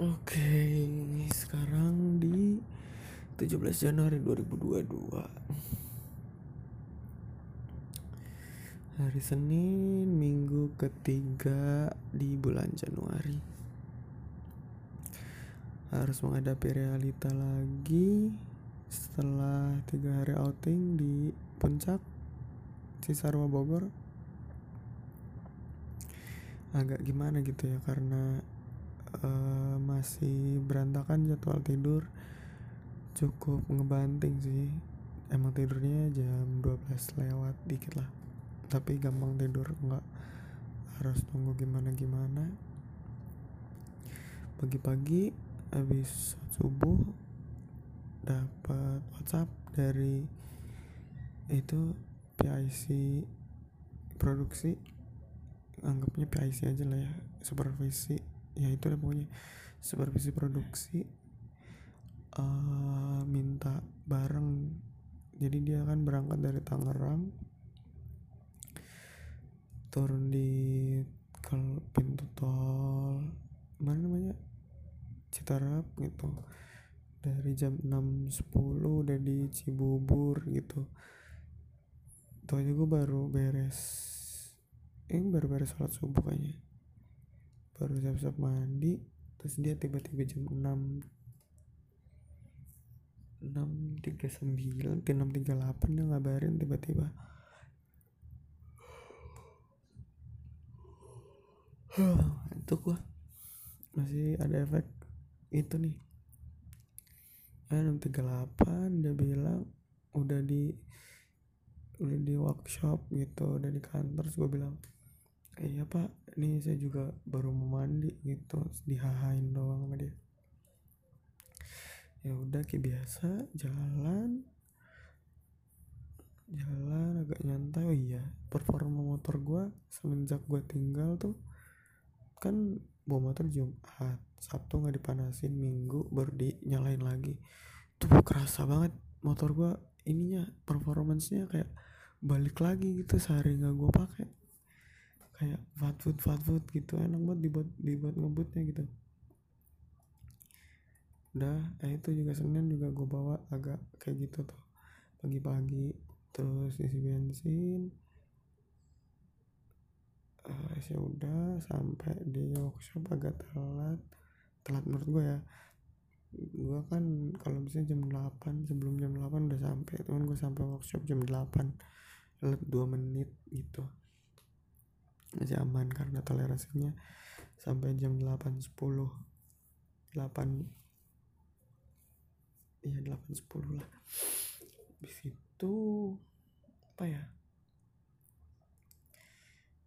Oke, sekarang di 17 Januari 2022. Hari Senin, minggu ketiga di bulan Januari. Harus menghadapi realita lagi setelah tiga hari outing di puncak Cisarua Bogor. Agak gimana gitu ya karena uh, masih berantakan jadwal tidur. Cukup ngebanting sih. Emang tidurnya jam 12 lewat dikit lah. Tapi gampang tidur nggak harus tunggu gimana gimana pagi-pagi habis subuh dapat WhatsApp dari itu PIC produksi. Anggapnya PIC aja lah ya supervisi ya itu lah pokoknya. Supervisi produksi uh, minta bareng. Jadi dia kan berangkat dari Tangerang turun di kalau pintu tol mana namanya? Citarap gitu. Dari jam 6.10 udah di Cibubur gitu. Itu aja gue baru beres ini baru beres sholat subuh kayaknya baru siap-siap mandi terus dia tiba-tiba jam 6 639 ke 638 dia ngabarin tiba-tiba. Itu gua. Masih ada efek itu nih. Eh, 638 dia bilang udah di udah di workshop gitu udah di kantor terus gue bilang iya pak. Ini saya juga baru mau mandi gitu dihahain doang sama dia. Ya udah kayak biasa jalan. Jalan agak nyantai. Oh iya performa motor gue semenjak gue tinggal tuh kan bawa motor Jumat Sabtu nggak dipanasin Minggu baru dinyalain lagi. Tuh kerasa banget motor gue ininya performancenya kayak balik lagi gitu sehari nggak gue pakai kayak fast food fast food gitu. Enak banget dibuat dibuat ngebutnya gitu. Udah eh itu juga senin juga gue bawa agak kayak gitu tuh. Pagi-pagi terus isi bensin. Uh, udah sampai di workshop agak telat. Telat menurut gue ya. Gue kan kalau bisa jam 8 sebelum jam 8 udah sampai. Cuman gue sampai workshop jam 8 telat 2 menit gitu masih aman karena toleransinya sampai jam 8.10 8 iya 8.10 lah. Habis itu apa ya?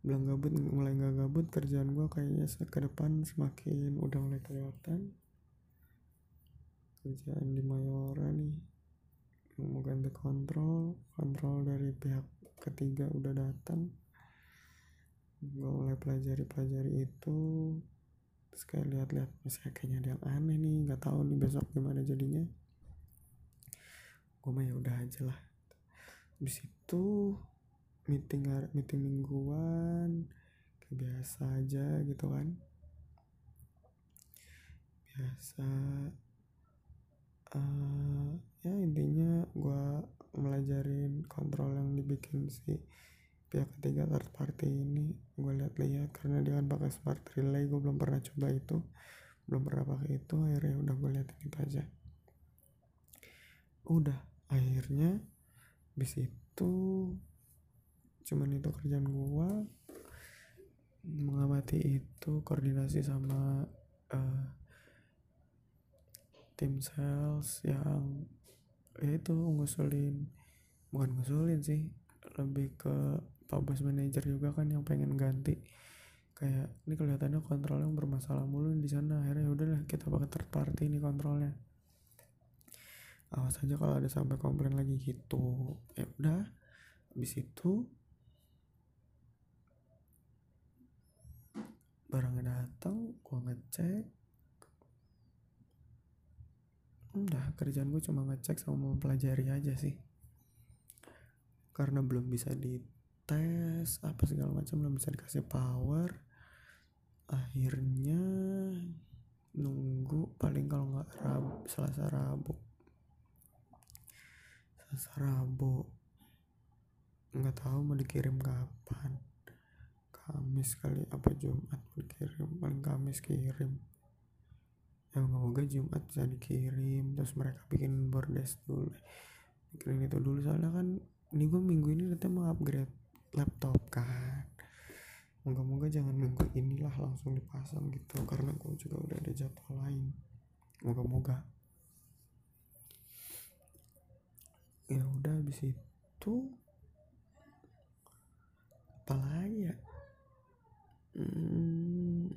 Bilang gabut mulai gak gabut kerjaan gue kayaknya ke depan semakin udah mulai kelihatan kerjaan di Mayora nih mau ganti kontrol. Kontrol dari pihak ketiga udah datang gue mulai pelajari pelajari itu terus kayak lihat-lihat masih kayaknya ada yang aneh nih nggak tahu nih besok gimana jadinya. Gue mah ya udah aja lah. Habis itu meeting meeting mingguan kayak biasa aja gitu kan. Biasa uh, ya intinya gue melajarin kontrol yang dibikin si pihak ketiga third party ini gue lihat-lihat karena dia kan pakai smart relay gue belum pernah coba itu belum pernah pakai itu akhirnya udah gue liatin itu aja. Udah akhirnya bis itu cuman itu kerjaan gue mengamati itu koordinasi sama uh, tim sales yang ya itu ngusulin bukan ngusulin sih lebih ke pak bos manajer juga kan yang pengen ganti. Kayak ini kelihatannya kontrol yang bermasalah mulu di sana. Akhirnya ya udahlah kita pakai third party ini kontrolnya. Awas aja kalau ada sampai komplain lagi gitu. Ya udah habis itu barangnya datang gua ngecek. Udah kerjaan gue cuma ngecek sama mempelajari aja sih. Karena belum bisa di tes apa segala macam belum bisa dikasih power. Akhirnya nunggu paling kalau nggak Rabu Selasa Rabu. Selasa Rabu. Nggak tahu mau dikirim kapan. Kamis kali apa Jumat dikirim paling Kamis kirim. Ya semoga Jumat bisa dikirim terus mereka bikin bordes dulu. Bikin itu dulu soalnya kan ini gue minggu ini nanti mau upgrade laptop kan. Moga-moga jangan minggu inilah langsung dipasang gitu karena gue juga udah ada jadwal lain. Moga-moga. Ya udah habis itu apa lagi ya? Hmm,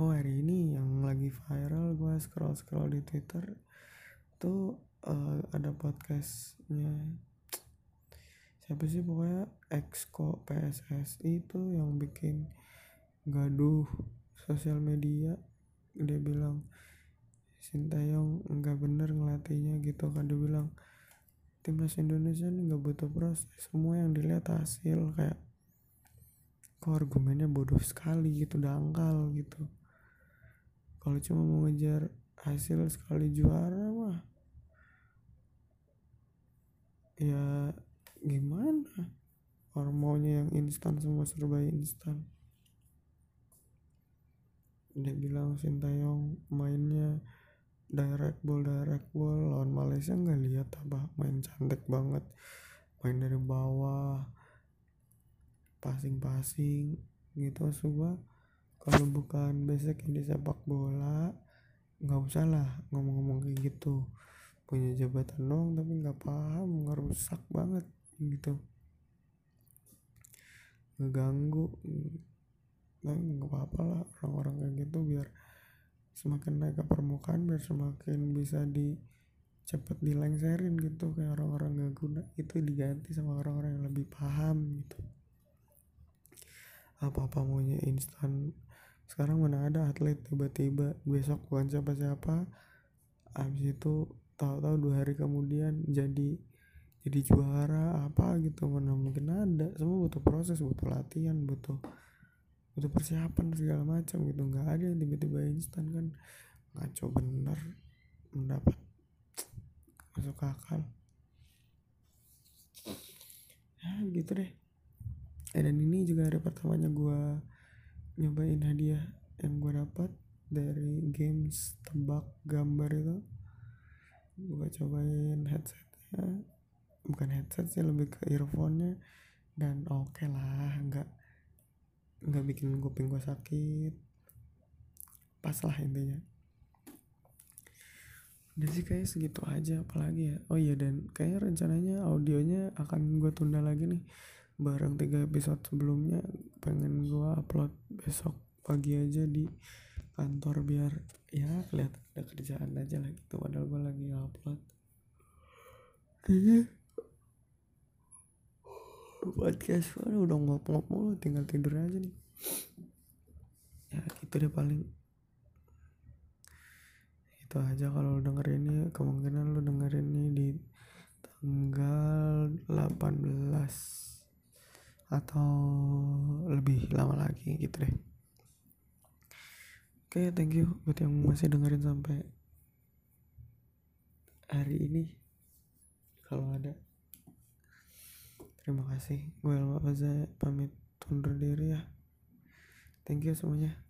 oh hari ini yang lagi viral gue scroll scroll di twitter tuh uh, ada podcastnya siapa sih pokoknya exco PSSI itu yang bikin gaduh sosial media. Dia bilang Sintayong nggak bener ngelatihnya gitu kan. Dia bilang timnas Indonesia ini nggak butuh proses. Semua yang dilihat hasil kayak kok argumennya bodoh sekali gitu dangkal gitu. Kalau cuma mau ngejar hasil sekali juara mah ya gimana? Orang maunya yang instan semua serba instan. Dia bilang Sintayong mainnya direct ball direct ball. Lawan Malaysia nggak lihat apa main cantik banget. Main dari bawah. Passing passing gitu semua kalau bukan basic di sepak bola nggak usah lah ngomong-ngomong kayak gitu. Punya jabatan dong tapi nggak paham ngerusak banget gitu. Ngeganggu tapi nggak apa-apa lah orang-orang kayak gitu biar semakin naik ke permukaan biar semakin bisa di cepet dilengserin gitu. Kayak orang-orang gak guna itu diganti sama orang-orang yang lebih paham gitu. Apa-apa maunya instan. Sekarang mana ada atlet tiba-tiba besok bukan siapa-siapa habis itu tahu-tahu dua hari kemudian jadi jadi juara apa gitu mana mungkin ada. Semua butuh proses butuh latihan butuh butuh persiapan segala macam gitu. Nggak ada yang tiba-tiba instan kan. Ngaco bener mendapat masuk akal. Ya gitu deh. Eh, dan ini juga hari pertamanya gue nyobain hadiah yang gue dapat dari games tebak gambar itu. Gue cobain headsetnya bukan headset sih lebih ke earphone-nya. Dan oke okay lah nggak nggak bikin kuping gue sakit. Pas lah intinya. Udah sih kayak segitu aja apalagi ya. Oh iya dan kayaknya rencananya audionya akan gue tunda lagi nih. Bareng tiga episode sebelumnya pengen gue upload besok pagi aja di kantor biar ya kelihatan ada kerjaan aja lah gitu padahal gue lagi upload. Jadi podcast gue udah ngop-ngop mulu tinggal tidur aja nih ya gitu deh paling itu aja kalau dengerin ini kemungkinan lu dengerin ini di tanggal 18 atau lebih lama lagi gitu deh Oke, okay, thank you buat yang masih dengerin sampai hari ini. Kalau ada. Terima kasih. Gue Elma Faza pamit undur diri ya. Thank you semuanya.